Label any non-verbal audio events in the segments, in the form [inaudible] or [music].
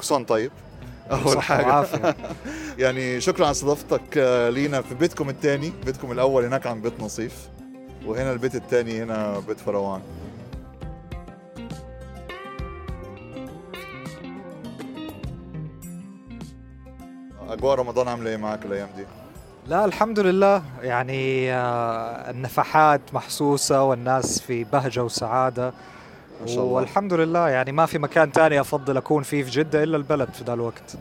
كسون طيب. أول حاجة. [laughs] يعني شكرا على استضافتك آه، لينا في بيتكم الثاني بيتكم الأول هناك عند بيت نصيف وهنا البيت الثاني هنا بيت فروان أجواء رمضان عاملة إيه معك الأيام دي؟ لا الحمد لله. يعني آه، النفحات محسوسة والناس في بهجة وسعادة. ما شاء الله. والحمد لله. يعني ما في مكان تاني أفضل أكون فيه في جدة إلا البلد في ذا الوقت.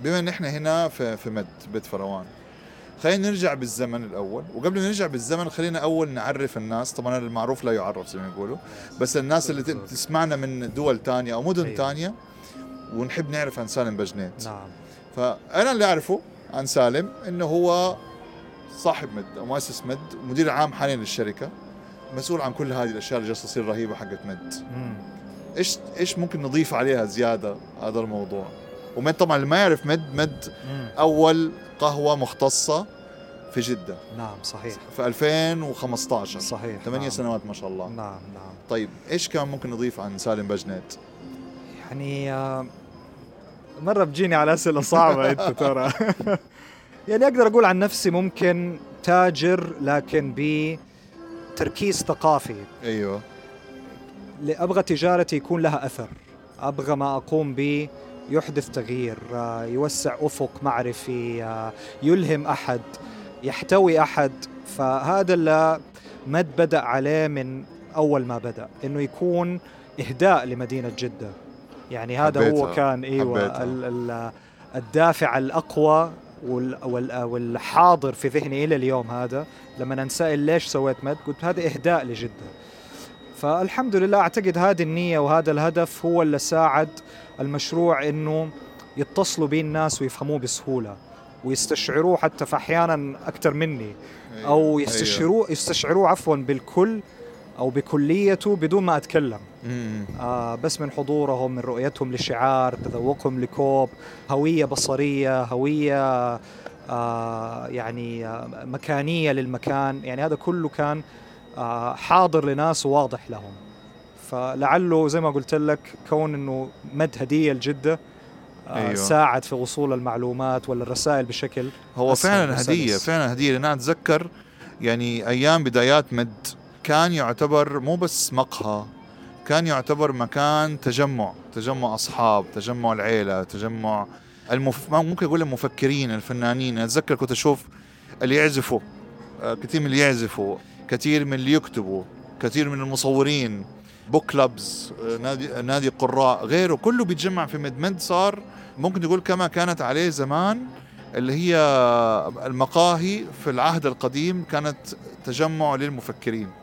بما إن إحنا هنا في في مد بيت فروان خلينا نرجع بالزمن الأول. وقبل ما نرجع بالزمن خلينا أول نعرف الناس. طبعا المعروف لا يعرف زي ما يقولوا بس الناس اللي تسمعنا من دول تانية أو مدن أيوة. تانية ونحب نعرف عن سالم بجنيت. نعم. فأنا اللي أعرفه عن سالم إنه هو صاحب مد أو مؤسس مد مدير عام حاليا للشركة. مسؤول عن كل هذه الأشياء اللي جالسة تصير رهيبة حقت مد. إيش إيش ممكن نضيف عليها زيادة هذا الموضوع؟ ومد طبعا اللي ما يعرف مد مد مم. أول قهوة مختصة في جدة. نعم صحيح. في 2015 صحيح ثمانية نعم. سنوات ما شاء الله. نعم نعم. طيب إيش كان ممكن نضيف عن سالم بجنيت؟ يعني آه، مرة بتجيني على أسئلة صعبة أنت ترى. [laughs] [laughs] يعني أقدر أقول عن نفسي ممكن تاجر لكن بتركيز ثقافي. أيوه. أبغى تجارتي يكون لها أثر. أبغى ما أقوم به يحدث تغيير يوسع أفق معرفي يلهم أحد يحتوي أحد. فهذا اللي مد بدأ عليه من أول ما بدأ إنه يكون إهداء لمدينة جدة. يعني هذا هو حبيتها، كان إيوه حبيتها. ال- ال- الدافع الأقوى والحاضر في ذهني إلى اليوم هذا لما انسال ليش سويت مد قلت هذا إهداء لجدة. فالحمد لله أعتقد هذه النية وهذا الهدف هو اللي ساعد المشروع إنه يتصلوا به الناس ويفهموه بسهولة ويستشعروه حتى في أحيانا أكثر مني أو يستشعروه يستشعروه عفوا بالكل أو بكليته بدون ما أتكلم. آه بس من حضورهم من رؤيتهم لشعار تذوقهم لكوب هوية بصرية هوية آه يعني آه مكانية للمكان يعني هذا كله كان آه حاضر لناس وواضح لهم فلعله زي ما قلت لك كون إنه مد هديه لجده آه أيوة. ساعد في وصول المعلومات ولا الرسائل بشكل هو فعلا. هدية فعلا هدية لأن أتذكر يعني أيام بدايات مد كان يعتبر مو بس مقهى كان يعتبر مكان تجمع تجمع أصحاب تجمع العيلة تجمع المف... ممكن أقول المفكرين الفنانين. أنا أتذكر كنت أشوف اللي يعزفوا آه، كثير من اللي يعزفوا كثير من اللي يكتبوا كثير من المصورين بوك كلابز آه، نادي نادي قراء غيره. كله بيتجمع في مد مد صار ممكن تقول كما كانت عليه زمان اللي هي المقاهي في العهد القديم كانت تجمع للمفكرين.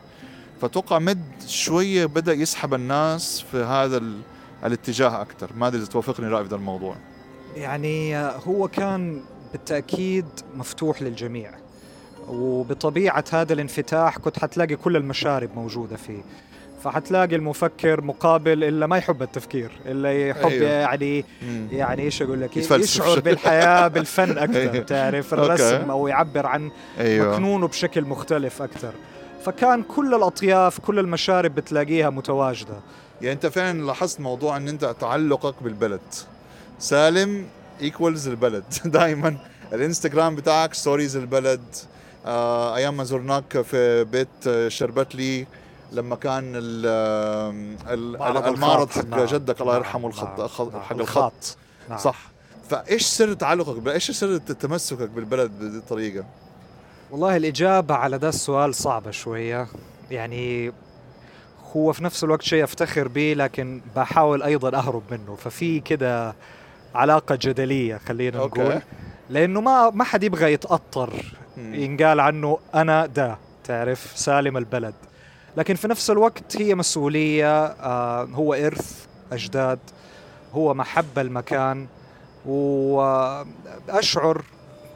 فتوقع مد شوية بدأ يسحب الناس في هذا ال... الاتجاه أكثر ما أدري إذا توافقني رأي في هذا الموضوع يعني هو كان بالتأكيد مفتوح للجميع وبطبيعة هذا الانفتاح كنت حتلاقي كل المشارب موجودة فيه فحتلاقي المفكر مقابل إلا ما يحب التفكير إلا يحب أيوه. يعني مم. يعني إيش أقول لك يتفلسف يشعر شوي. بالحياة [laughs] بالفن أكثر أيوه. تعرف أوكي. الرسم أو يعبر عن أيوه مكنونه بشكل مختلف أكثر فكان كل الأطياف كل المشارب بتلاقيها متواجدة يعني أنت فعلا لاحظت موضوع أن أنت تعلقك بالبلد سالم equals البلد [laughs] دائما الإنستغرام بتاعك stories البلد آه أيام ما زرناك في بيت شربتلي لما كان ال ال معرض المعرض. حق نعم. جدك الله نعم. يرحمه الخط نعم. نعم. حق الخط. نعم. صح فإيش سر تعلقك إيش سر تمسكك بالبلد بهذه الطريقة؟ والله الإجابة على ده السؤال صعبة شوية. يعني هو في نفس الوقت شيء أفتخر به لكن بحاول أيضا أهرب منه. ففي كده علاقة جدلية خلينا أوكي. نقول. لأنه ما ما حد يبغى يتأطر. ينقال عنه أنا ده تعرف؟ سالم البلد. لكن في نفس الوقت هي مسؤولية آه هو إرث أجداد هو محبة المكان وأشعر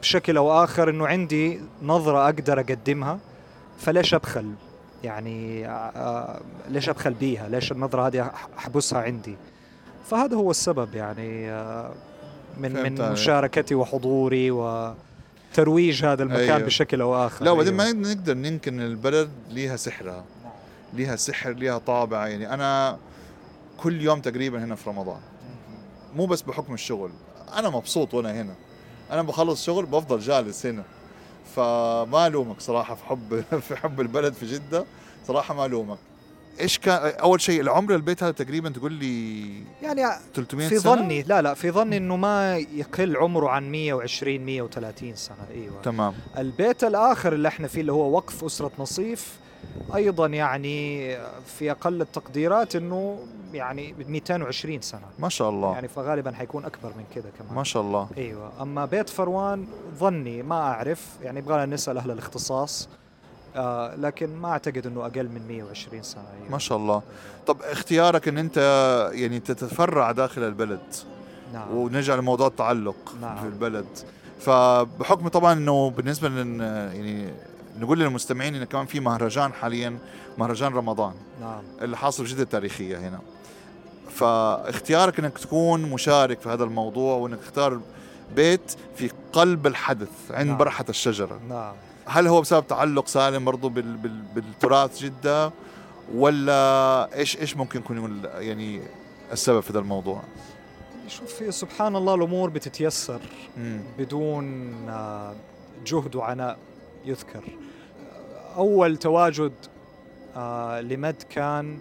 بشكل أو آخر أنه عندي نظرة أقدر أقدمها فليش أبخل؟ يعني آه ليش أبخل بيها؟ ليش النظرة هذه أحبسها عندي؟ فهذا هو السبب يعني آه من من. مشاركتي وحضوري وترويج هذا المكان أيوه. بشكل أو آخر. لا وبعدين أيوه. ما نقدر ننكر ان البلد ليها سحرها. ليها سحر ليها طابع. يعني أنا كل يوم تقريبا هنا في رمضان. مو بس بحكم الشغل. أنا مبسوط وأنا هنا. أنا بخلص شغل بفضل جالس هنا فما ألومك صراحة في حب [laughs] في حب البلد في جدة. صراحة ما ألومك. إيش كان أول شيء العمر البيت هذا تقريبا تقول لي يعني 300 في سنة؟ ظني لا لا في ظني إنه ما يقل عمره عن 120 130 سنة. أيوه. تمام. البيت الآخر اللي إحنا فيه اللي هو وقف أسرة نصيف أيضا يعني في أقل التقديرات إنه يعني 220 سنة. ما شاء الله. يعني فغالبا حيكون أكبر من كذا كمان. ما شاء الله. أيوه. أما بيت فروان ظني ما أعرف يعني يبغى نسأل أهل الاختصاص. آه لكن ما أعتقد إنه أقل من 120 سنة. أيوة. ما شاء الله. طب اختيارك إن أنت يعني تتفرع داخل البلد نعم. ونرجع لموضوع التعلق نعم. في البلد. فبحكم طبعا إنه بالنسبة لن يعني نقول للمستمعين انه كمان في مهرجان حاليا مهرجان رمضان. نعم. اللي حاصل في جدة التاريخية هنا. فاختيارك إنك تكون مشارك في هذا الموضوع وإنك تختار بيت في قلب الحدث عند نعم. برحة الشجرة. نعم. هل هو بسبب تعلق سالم برضو بال بال بالتراث جدة؟ ولا إيش إيش ممكن يكون يعني السبب في هذا الموضوع؟ شوف سبحان الله الأمور بتتيسر مم. بدون آه، جهد وعناء. يذكر. أول تواجد آه، لمد كان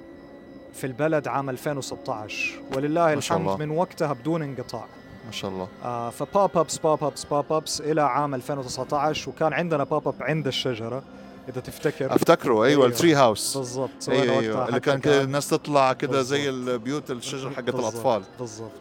في البلد عام 2016 ولله الحمد الله. من وقتها بدون انقطاع. ما شاء الله. آه، ف pop-ups pop-ups pop-ups إلى عام 2019 وكان عندنا pop-up عند الشجرة إذا تفتكر. أفتكره أيوه أيوة. ال tree house بالضبط. أيوه أيوه. اللي كان كده الناس تطلع كده زي. البيوت الشجر حقت الأطفال. بالضبط.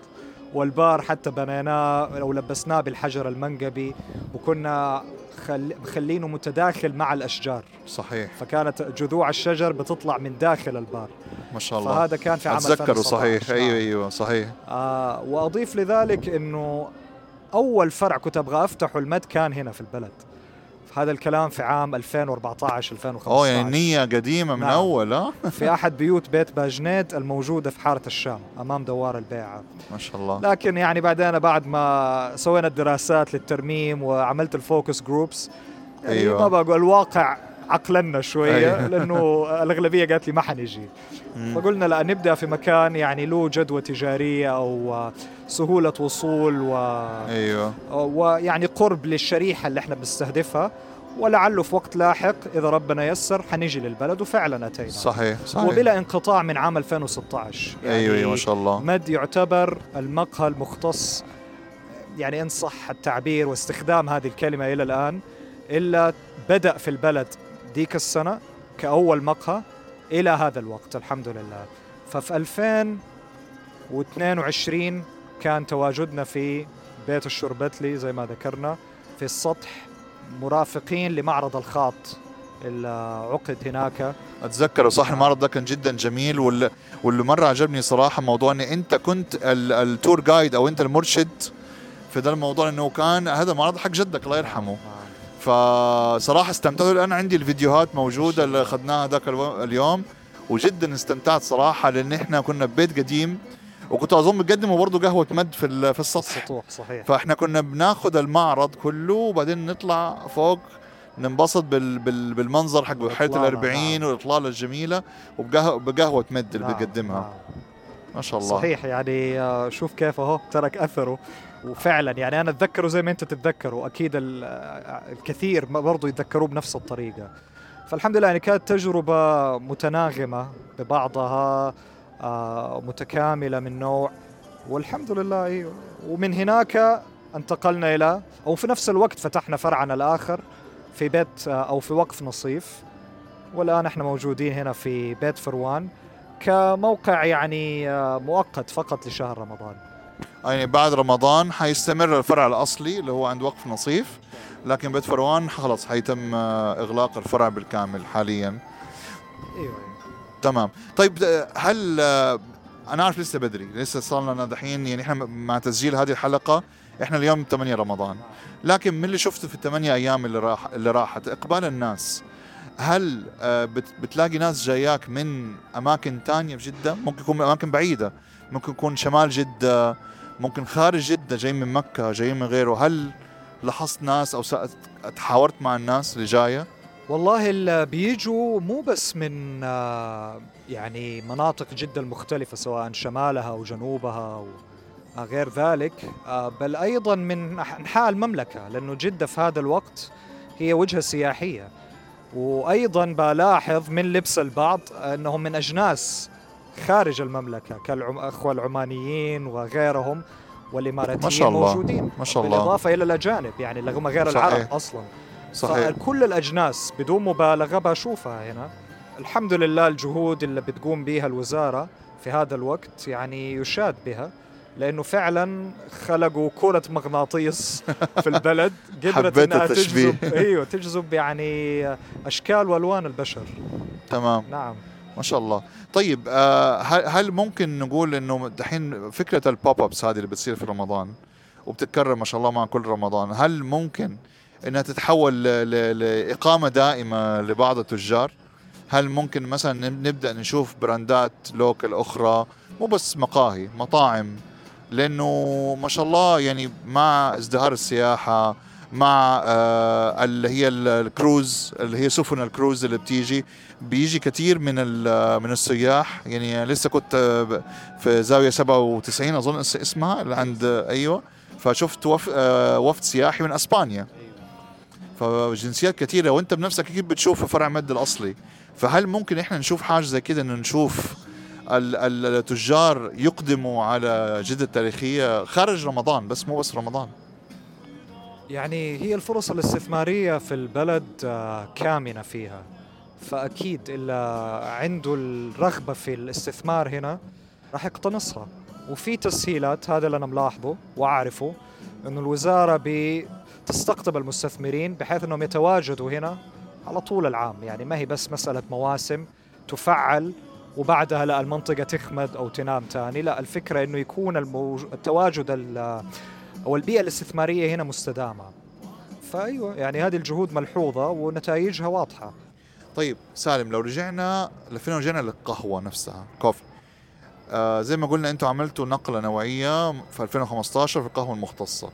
والبار حتى بنيناه أو لبسناه بالحجر المنقبي وكنا. مخلينه متداخل مع الأشجار. صحيح. فكانت جذوع الشجر بتطلع من داخل البار. ما شاء الله. فهذا كان في عام أتذكره 2019. صحيح. أيوه. أيوه صحيح. آه وأضيف لذلك إنه أول فرع كنت أبغى أفتحه المد كان هنا في البلد. هذا الكلام في عام 2014 2015 اوه يعني النية قديمة من نعم. أول ها في أحد بيوت بيت باجنيد الموجودة في حارة الشام أمام دوار البيعة ما شاء الله لكن يعني بعدين بعد ما سوينا الدراسات للترميم وعملت ال focus groups يعني أيوة. ما بقول الواقع عقلنا شوية. [laughs] لأنه الأغلبية قالت لي ما حنجي. فقلنا لا نبدأ في مكان يعني له جدوى تجارية أو سهولة وصول و أيوه. ويعني قرب للشريحة اللي إحنا بنستهدفها. ولعله في وقت لاحق إذا ربنا يسر حنيجي للبلد وفعلا أتينا. صحيح صحيح. وبلا انقطاع من عام 2016 أيوه أيوه ما شاء الله. مد يعتبر المقهى المختص يعني إن صح التعبير واستخدام هذه الكلمة إلى الآن إلا بدأ في البلد ديك السنة كأول مقهى إلى هذا الوقت الحمد لله. ففي 2022 كان تواجدنا في بيت الشربتلي زي ما ذكرنا في السطح مرافقين لمعرض الخاط اللي عقد هناك. اتذكره صح المعرض ده كان جدا جميل واللي, واللي مرة عجبني صراحة موضوع إن أنت كنت ال- التور جايد أو أنت المرشد في ده الموضوع إنه كان هذا المعرض حق جدك الله يرحمه. فصراحة استمتعت. الان عندي الفيديوهات موجودة اللي أخذناها ذاك اليوم وجدا استمتعت صراحة لأن إحنا كنا ببيت قديم وكنت أظن بقدموا برضه قهوة مد في في السطح. السطوح صحيح. فإحنا كنا بناخذ المعرض كله وبعدين نطلع فوق ننبسط بال بال بالمنظر حق بحيره الإطلالة، الأربعين نعم. والإطلالة الجميلة وبقهوة بقهوة مد اللي نعم، بيقدمها نعم. ما شاء الله. صحيح يعني آه، شوف كيف أهو ترك أثره. وفعلا يعني أنا أتذكره زي ما أنت تتذكر وأكيد ال- آه، الكثير ما برضو يتذكروه بنفس الطريقة فالحمد لله يعني كانت تجربة متناغمة ببعضها آه، متكاملة من نوع والحمد لله أيوه. ومن هناك انتقلنا إلى أو في نفس الوقت فتحنا فرعنا الآخر في بيت آه، أو في وقف نصيف والآن إحنا موجودين هنا في بيت فروان كموقع يعني آه، مؤقت فقط لشهر رمضان يعني بعد رمضان حيستمر الفرع الأصلي اللي هو عند وقف نصيف. لكن بيت فروان خلص حيتم آه، إغلاق الفرع بالكامل حاليا. أيوه. تمام. طيب آه، هل آه، أنا عارف لسه بدري لسه صار لنا دحين يعني إحنا مع تسجيل هذه الحلقة إحنا اليوم 8 رمضان. لكن من اللي شفته في الثمانية أيام اللي راح اللي راحت إقبال الناس هل بت- بتلاقي ناس جاياك من أماكن تانية في جدة؟ ممكن يكون من أماكن بعيدة ممكن يكون شمال جدة ممكن خارج جدة جاي من مكة جاي من غيره. هل لاحظت ناس أو تحاورت مع الناس اللي جاية؟ والله اللي بيجوا مو بس من يعني مناطق جدة المختلفة سواء شمالها أو جنوبها أو غير ذلك بل أيضا من انحاء المملكه لأنه جدة في هذا الوقت هي وجهة سياحية. وأيضا بلاحظ من لبس البعض أنهم من أجناس خارج المملكة كالاخوه العمانيين وغيرهم والإماراتيين ما شاء الله. موجودين. ما شاء الله. بالإضافة إلى الأجانب يعني اللي هم غير صحيح. العرب أصلا. صحيح. فكل الأجناس بدون مبالغة بشوفها هنا. الحمد لله الجهود اللي بتقوم بها الوزارة في هذا الوقت يعني يشاد بها لأنه فعلا خلقوا كرة مغناطيس في البلد. [laughs] قدرت إنها التشبيه. تجذب أيوه تجذب يعني أشكال وألوان البشر. تمام. نعم. ما شاء الله. طيب آه هل ممكن نقول إنه دحين فكرة ال pop-ups هذه اللي بتصير في رمضان وبتتكرر ما شاء الله مع كل رمضان هل ممكن إنها تتحول لإقامة دائمة لبعض التجار؟ هل ممكن مثلا نب- نبدأ نشوف براندات local أخرى؟ مو بس مقاهي مطاعم لأنه ما شاء الله يعني مع ازدهار السياحة مع آه اللي هي ال- الكروز اللي هي سفن الكروز اللي بتيجي بيجي كثير من من السياح. يعني لسه كنت في زاوية 97 أظن اس- اسمها اللي عند أيوه. فشفت آه، وفد سياحي من أسبانيا. فجنسيات كثيره وأنت بنفسك أكيد بتشوف فرع مد الأصلي. فهل ممكن إحنا نشوف حاجة زي كده؟ انه نشوف ال- ال- التجار يقدموا على جدة التاريخية خارج رمضان بس مو بس رمضان. يعني هي الفرص الاستثمارية في البلد آه، كامنة فيها. فأكيد اللي عنده الرغبة في الاستثمار هنا راح يقتنصها. وفي تسهيلات هذا اللي أنا ملاحظه وأعرفه أنه الوزارة بتستقطب المستثمرين بحيث أنهم يتواجدوا هنا على طول العام. يعني ما هي بس مسألة مواسم تفعل وبعدها لا المنطقة تخمد أو تنام تاني. لا الفكرة أنه يكون. التواجد ال- أو البيئة الاستثمارية هنا مستدامة. فأيوة يعني هذه الجهود ملحوظة ونتائجها واضحة. طيب سالم لو رجعنا لفين رجعنا للقهوة نفسها؟ كوفي. آه زي ما قلنا أنتم عملتوا نقلة نوعية في 2015 في القهوة المختصة.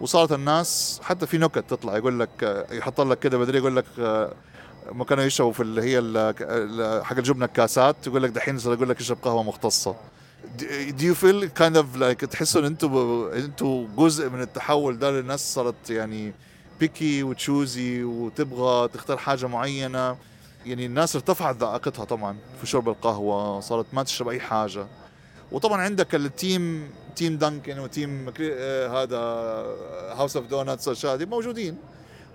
وصارت الناس حتى في نكت تطلع يقول لك يحط لك كده بدري يقول لك آه، ما كانوا يشربوا في اللي هي حق الجبنة الكاسات يقول لك دحين صار يقول لك اشرب قهوة مختصة. Do you feel kind of like تحسوا ان أنتوا أنتوا جزء من التحول ده للناس صارت يعني picky و choosy وتبغى تختار حاجة معينة. يعني الناس ارتفعت ذائقتها طبعا في شرب القهوة صارت ما تشرب أي حاجة. وطبعا عندك ال team team دانكن و team آه، هذا هاوس اوف دونتس والأشياء هذه موجودين.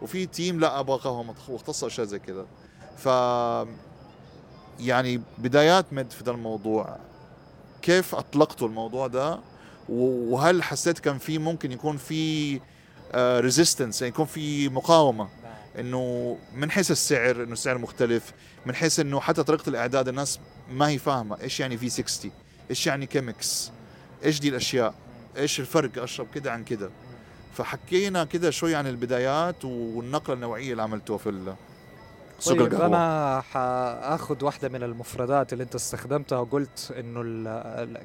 وفي team لا أبغى قهوة مختصة أشياء زي كذا. ف يعني بدايات مد في ذا الموضوع. كيف أطلقتوا الموضوع ده؟ وهل حسيت كان في ممكن يكون في resistance يعني يكون في مقاومة إنه من حيث السعر إنه السعر مختلف من حيث إنه حتى طريقة الإعداد الناس ما هي فاهمة إيش يعني V60 إيش يعني كيمكس إيش دي الأشياء؟ إيش الفرق؟ أشرب كده عن كده. فحكينا كده شوي عن البدايات والنقلة النوعية اللي عملتوها في سوق طيب القهوة. أنا حأخذ واحدة من المفردات اللي أنت استخدمتها وقلت إنه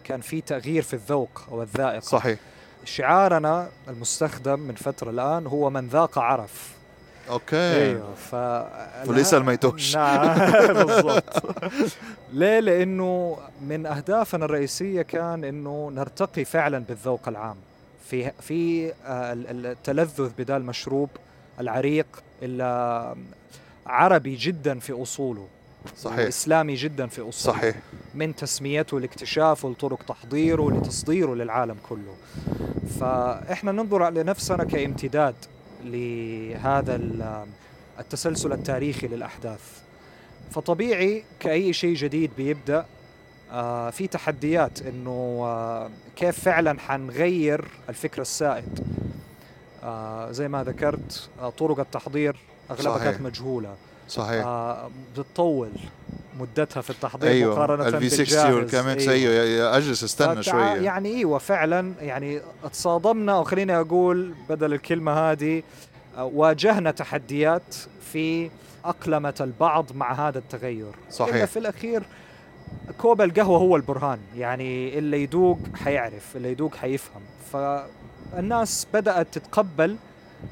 كان في تغيير في الذوق أو الذائقة. صحيح. شعارنا المستخدم من فترة الآن هو من ذاق عرف. أوكي. أيوه ف [laughs] وليس المتوش. نعم [laughs] [laughs] بالضبط. ليه؟ لأنه من أهدافنا الرئيسية كان إنه نرتقي فعلا بالذوق العام. في في آه، ال- ال- التلذذ بدا المشروب العريق اللي عربي جدا في أصوله. صحيح. اسلامي جدا في اصوله صحيح. من تسميته لاكتشافه لطرق تحضيره لتصديره للعالم كله. فإحنا ننظر لنفسنا كامتداد لهذا ال- التسلسل التاريخي للأحداث. فطبيعي كأي شيء جديد بيبدأ آه، في تحديات إنه آه، كيف فعلا حنغير الفكر السائد. آه، زي ما ذكرت طرق التحضير أغلبها. كانت مجهولة. صحيح. آه بتطول مدتها في التحضير أيوه. مقارنة ال V60 بالجاهز. والكيمكس أيوه. يا- أجلس استنى شوية. يعني أيوه فعلا يعني تصادمنا أو خليني أقول بدل الكلمة هذه آه، واجهنا تحديات في أقلمة البعض مع هذا التغير. صحيح. إلا في الأخير كوب القهوة هو البرهان. يعني اللي يدوق حيعرف اللي يدوق حيفهم. فالناس بدأت تتقبل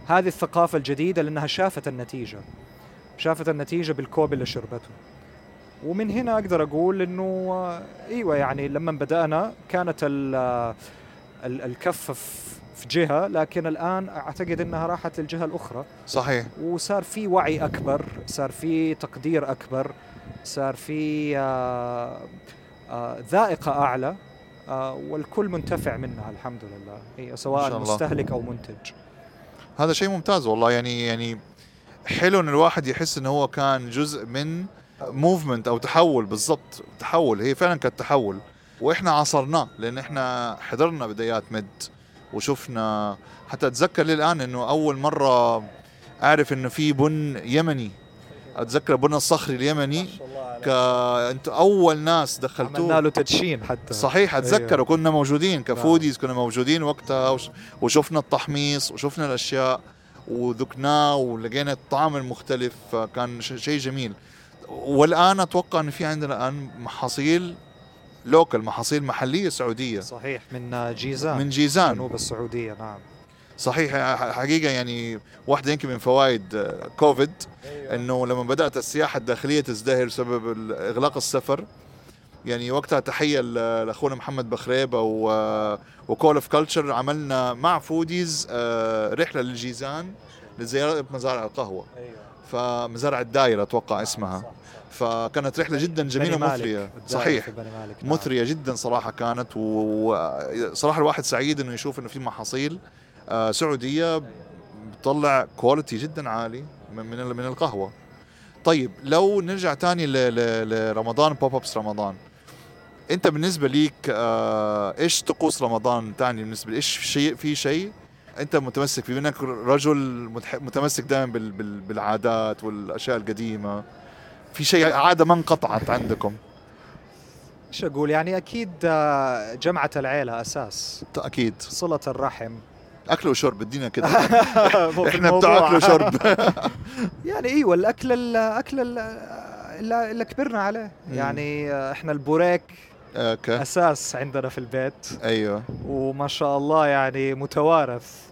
هذه الثقافة الجديدة لأنها شافت النتيجة. شافت النتيجة بالكوب اللي شربته. ومن هنا أقدر أقول أنه آه، أيوة يعني لما بدأنا كانت ال- آه، ال- الكفه في- جهة لكن الآن أعتقد إنها راحت للجهة الأخرى. صحيح. وصار في وعي أكبر صار في تقدير أكبر صار في آه، ذائقة أعلى آه، والكل منتفع منها الحمد لله. ما سواء. مستهلك أو منتج. هذا شيء ممتاز والله. يعني يعني حلو إن الواحد يحس انه هو كان جزء من موفمنت أو تحول بالضبط تحول. هي فعلا كانت تحول. وإحنا عاصرناه لأن إحنا حضرنا بدايات مد وشفنا. حتى أتذكر للان إنه أول مرة أعرف إنه في بن يمني. أتذكر بن الصخري اليمني. ك أول ناس عملنا دخلتوه له تدشين حتى. صحيح أتذكر. أيوة. وكنا موجودين كفوديز كنا موجودين وقتها. وش- وشفنا التحميص وشفنا الأشياء. وذقناه ولقينا الطعم المختلف كان ش- شيء جميل. والآن أتوقع إن في عندنا الآن محاصيل لوكال محاصيل محلية سعودية. صحيح من جيزان. من جيزان. جنوب السعودية نعم. صحيح حقيقة يعني واحدة يمكن من فوائد آه، كوفيد إنه لما بدأت السياحة الداخلية تزدهر بسبب إغلاق السفر يعني وقتها تحية لأخونا محمد بخريبه و Call of Culture عملنا مع فوديز آه، رحلة للجيزان لزيارة مزارع القهوة. أيوه. فمزارع الدايره أتوقع اسمها. فكانت رحلة جدا جميلة ومثريه صحيح. مثرية مثرية جدا صراحة كانت. وصراحه الواحد سعيد إنه يشوف إنه في محاصيل آه، سعودية بتطلع quality جدا عالي من من ال- من القهوة. طيب لو نرجع تاني لرمضان pop-ups رمضان. انت بالنسبة ليك آه، إيش طقوس رمضان تاني بالنسبة لي؟ إيش شيء في شيء انت متمسك فيه؟ انك رجل متمسك دائما بال- بال- بالعادات والأشياء القديمة. في شيء عادة ما انقطعت عندكم؟ إيش أقول؟ يعني أكيد آه، جمعة العيلة أساس. أكيد. صلة الرحم. أكل وشرب ادينا كده. [laughs] إحنا. بتوع أكل وشرب. [laughs] [laughs] يعني أيوه الاكل الاكل ال- اللي كبرنا عليه. يعني آه، إحنا البوريك okay. أساس عندنا في البيت. أيوه. وما شاء الله يعني متوارث.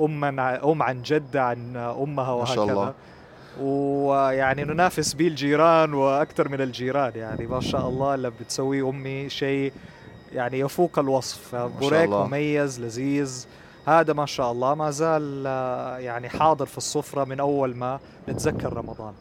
ام عن أم عن جدة عن أمها ما شاء وهكذا. الله. ويعني ننافس به الجيران وأكثر من الجيران يعني. ما شاء الله اللي بتسويه أمي شيء يعني يفوق الوصف. بوريك. مميز لذيذ. هذا ما شاء الله ما زال يعني حاضر في السفرة من أول ما نتذكر رمضان.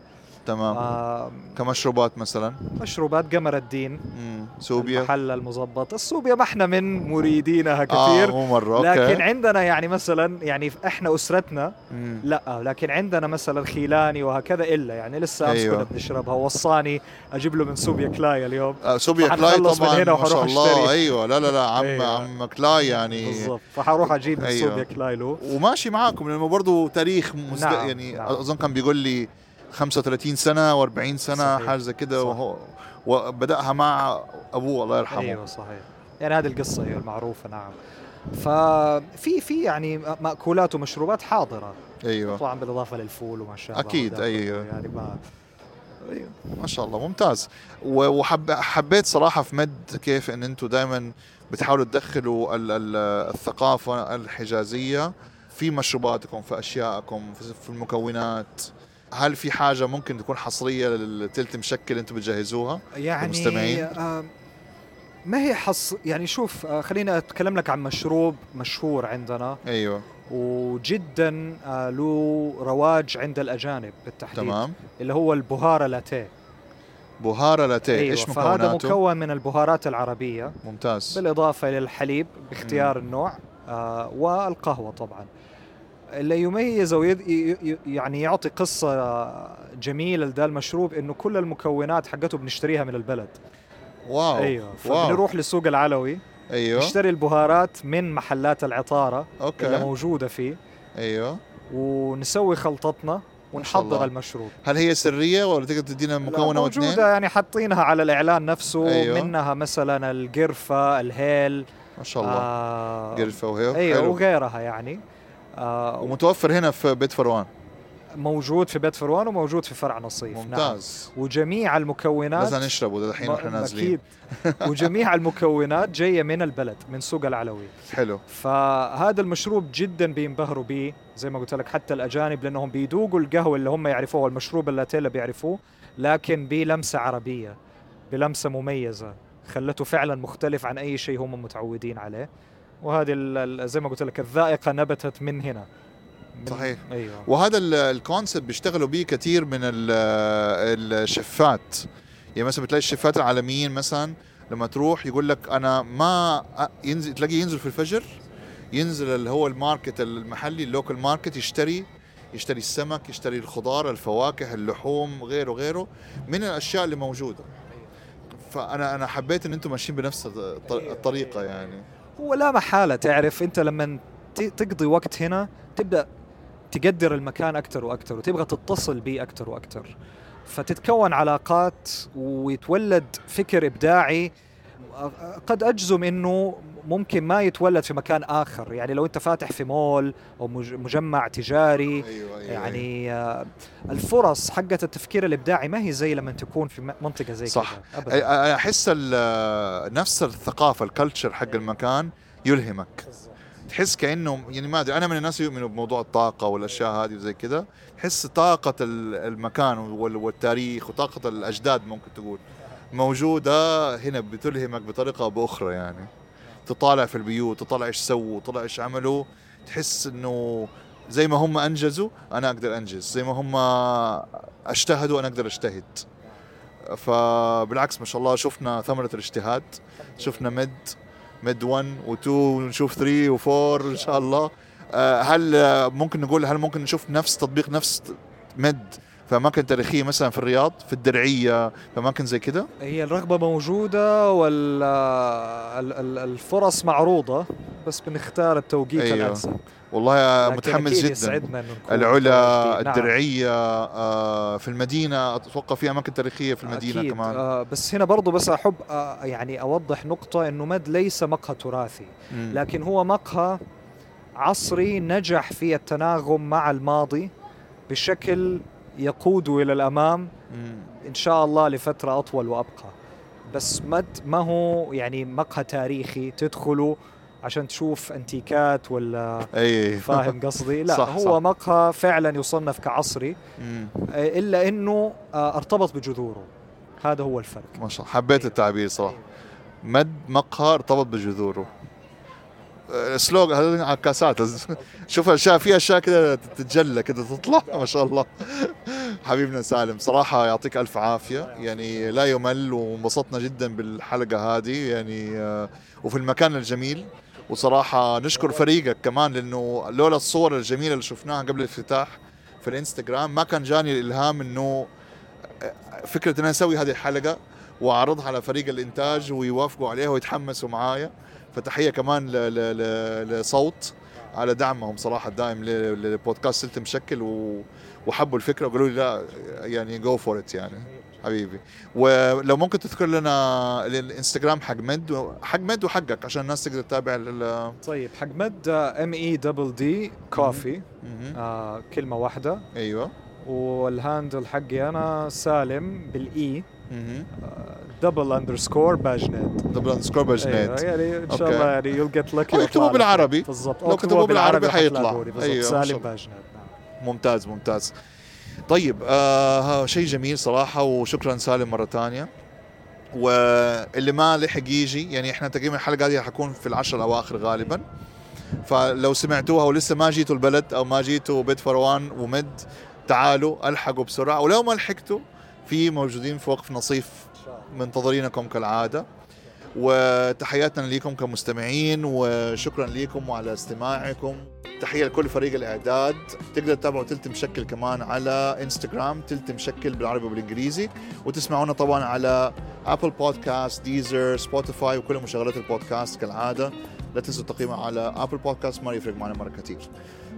تمام آه كمشروبات مثلا مشروبات قمر الدين مم. سوبيا المحل المظبط السوبيا ما إحنا من مريدينها كثير مو مرة okay لكن عندنا يعني مثلا يعني إحنا أسرتنا مم. لا لكن عندنا مثلا خيلاني وهكذا إلا يعني لسه أمس أيوة. كنا بنشربها وصاني أجيب له من سوبيا كلاي اليوم آه سوبيا كلاي نخلص من طبعا هنا ما شاء الله أشتري. أيوه لا لا لا عم أيوة. عم كلاي يعني بالضبط فحروح أجيب من أيوة. سوبيا كلاي له وماشي معاكم لأنه برضه تاريخ مزد... نعم، يعني نعم. أظن كان بيقول لي 35 سنة و40 سنة صحيح. حاجة زي كده. وهو وبدأها مع أبوه الله يرحمه. أيوه صحيح. يعني هذه القصة هي المعروفة نعم. ففي في يعني مأكولات ومشروبات حاضرة. أيوه. طبعا بالإضافة للفول وما شابه أكيد، وده أيوة. يعني ما أيوه. ما شاء الله ممتاز. و- وحب حبيت صراحة في مد كيف إن أنتم دائما بتحاولوا تدخلوا ال- ال- الثقافة الحجازية في مشروباتكم في اشيائكم في المكونات. هل في حاجة ممكن تكون حصرية للتلت مشكل أنتم بتجهزوها يعني المستمعين؟ آه ما هي حص يعني شوف آه خليني أتكلم لك عن مشروب مشهور عندنا. أيوه. وجدا آه له رواج عند الأجانب بالتحديد. تمام. اللي هو البهارة لاتيه. بهارة لاتيه. أيوه إيش فهذا مكوناته؟ مكون من البهارات العربية. ممتاز. بالإضافة للحليب باختيار النوع آه والقهوة طبعا. اللي يميز ي- يعني يعطي قصة جميلة لذا المشروب إنه كل المكونات حقته بنشتريها من البلد. واو أيوه واو. فبنروح للسوق العلوي أيوه. نشتري البهارات من محلات العطارة اللي okay موجودة فيه. أيوه. ونسوي خلطتنا ونحضر. المشروب. هل هي سرية ولا تقدر تدينا مكونة واثنين؟ موجودة يعني حاطينها على الإعلان نفسه أيوه. منها مثلا القرفة الهيل ما شاء الله. آه قرفة وهيك أيوه حلو. وغيرها يعني. آه ومتوفر هنا في بيت فروان. موجود في بيت فروان وموجود في فرع نصيف. نعم. ممتاز. وجميع المكونات لازم نشربه ده الحين وإحنا م- نازلين. أكيد. وجميع [laughs] المكونات جاية من البلد من سوق العلوي. حلو. فهذا المشروب جدا بينبهروا به زي ما قلت لك حتى الأجانب لأنهم بيذوقوا القهوة اللي هم يعرفوها المشروب اللاتيه اللي بيعرفوه لكن بلمسة عربية بلمسة مميزة خلته فعلا مختلف عن أي شيء هم متعودين عليه. وهذه ال- ال- زي ما قلت لك الذائقة نبتت من هنا. من صحيح. أيوه. وهذا ال- الكونسبت بيشتغلوا به كثير من ال- الشفات. يعني مثلا بتلاقي الشيفات العالميين مثلا لما تروح يقول لك أنا ما ينزل تلاقيه ينزل في الفجر ينزل اللي هو ال market المحلي ال local market يشتري يشتري السمك يشتري الخضار الفواكه اللحوم غيره غيره من الأشياء اللي موجودة. فانا أنا حبيت إن أنتم ماشيين بنفس الط- الطريقة يعني. هو لا محالة. تعرف أنت لما تقضي وقت هنا تبدأ تقدر المكان أكثر وأكثر وتبغى تتصل به أكثر وأكثر فتتكون علاقات ويتولد فكر إبداعي قد أجزم إنه ممكن ما يتولد في مكان آخر. يعني لو أنت فاتح في مول أو مج- مجمع تجاري أيوه أيوه يعني آه، الفرص حقت التفكير الإبداعي ما هي زي لما تكون في منطقة زي صح. أي- أحس نفس الثقافة الكلتشر حق المكان يلهمك. تحس كأنه يعني ما أدري أنا من الناس يؤمنوا بموضوع الطاقة والأشياء هذه وزي كذا. تحس طاقة ال- المكان وال- والتاريخ وطاقة الأجداد ممكن تقول. موجودة هنا بتلهمك بطريقة أو بأخرى يعني. تطالع في البيوت تطالع إيش سووا تطالع إيش عملوا. تحس إنه زي ما هم أنجزوا أنا أقدر أنجز زي ما هم أجتهدوا أنا أقدر أجتهد. فبالعكس ما شاء الله شفنا ثمرة الاجتهاد شفنا مد مد 1 و2 ونشوف 3 و4 إن شاء الله. آه، هل ممكن نقول هل ممكن نشوف نفس تطبيق نفس مد في اماكن تاريخية مثلا في الرياض في الدرعية في اماكن زي كده هي الرغبة موجودة والفرص معروضة بس بنختار التوقيت أيوه. الأنسب والله متحمس جدا العلا. نعم. الدرعية آه، في المدينة أتوقع في أماكن تاريخية في المدينة أكيد. كمان آه بس هنا برضو بس أحب آه يعني أوضح نقطة إنه مد ليس مقهى تراثي. لكن هو مقهى عصري نجح في التناغم مع الماضي بشكل يقود إلى الأمام. مم. إن شاء الله لفترة أطول وأبقى. بس مد ما هو يعني مقهى تاريخي تدخله عشان تشوف أنتيكات ولا أي. فاهم قصدي؟ لا [laughs] صح، هو صح. مقهى فعلا يصنف كعصري. مم. إلا إنه آه، ارتبط بجذوره. هذا هو الفرق. ما شاء الله. حبيت التعبير صراحة. مد مقهى ارتبط بجذوره. سلوغ هذا على الكاسات شوف اشياء في أشياء كده تتجلى كده تطلع ما شاء الله. حبيبنا سالم صراحة يعطيك ألف عافية. يعني لا يمل وانبسطنا جدا بالحلقة هذه. يعني آه، وفي المكان الجميل. وصراحة نشكر فريقك كمان لأنه لولا الصور الجميلة اللي شفناها قبل الافتتاح في الإنستغرام ما كان جاني الإلهام إنه فكرة إن أنا أسوي هذه الحلقة وأعرضها على فريق الإنتاج ويوافقوا عليها ويتحمسوا معايا. فتحية كمان لصوت على دعمهم صراحة الدائم ل- لبودكاست تلت مشكل و- وحبوا الفكرة وقالوا لي لا يعني go for it يعني حبيبي. ولو ممكن تذكر لنا الانستغرام حق مد حق مد وحقك عشان الناس تقدر تتابع طيب حق مد M A double D coffee كلمة واحدة. أيوه. وال handle حقي أنا سالم بال I. double underscore باجنت double underscore باجنت يعني إن شاء. الله يعني you get lucky أو يكتبوا بالعربي. بالضبط. لو أو كتبوا بالعربي حيطلع. شاء سالم. باجنت. نعم. ممتاز ممتاز. طيب آه شيء جميل صراحة وشكرا سالم مرة تانية واللي ما لحق يجي يعني إحنا تقريبا الحلقة هذه حكون في العشر الأواخر غالبا. فلو سمعتوها ولسه ما جيتوا البلد أو ما جيتوا بيت فروان ومد تعالوا ألحقوا بسرعة. ولو ما لحقتوا في موجودين في وقف نصيف منتظرينكم كالعادة. وتحياتنا لكم كمستمعين وشكرا لكم وعلى استماعكم. تحية لكل فريق الإعداد. تقدر تتابعوا تلت مشكل كمان على إنستغرام تلت مشكل بالعربي وبالإنجليزي. وتسمعونا طبعا على أبل بودكاست ديزر سبوتيفاي وكل مشغلات البودكاست كالعادة. لا تنسوا التقييم على أبل بودكاست ما يفرق معنا مرة كتير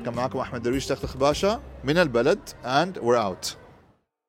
كان معكم أحمد درويش تختخ باشا من البلد and we're out.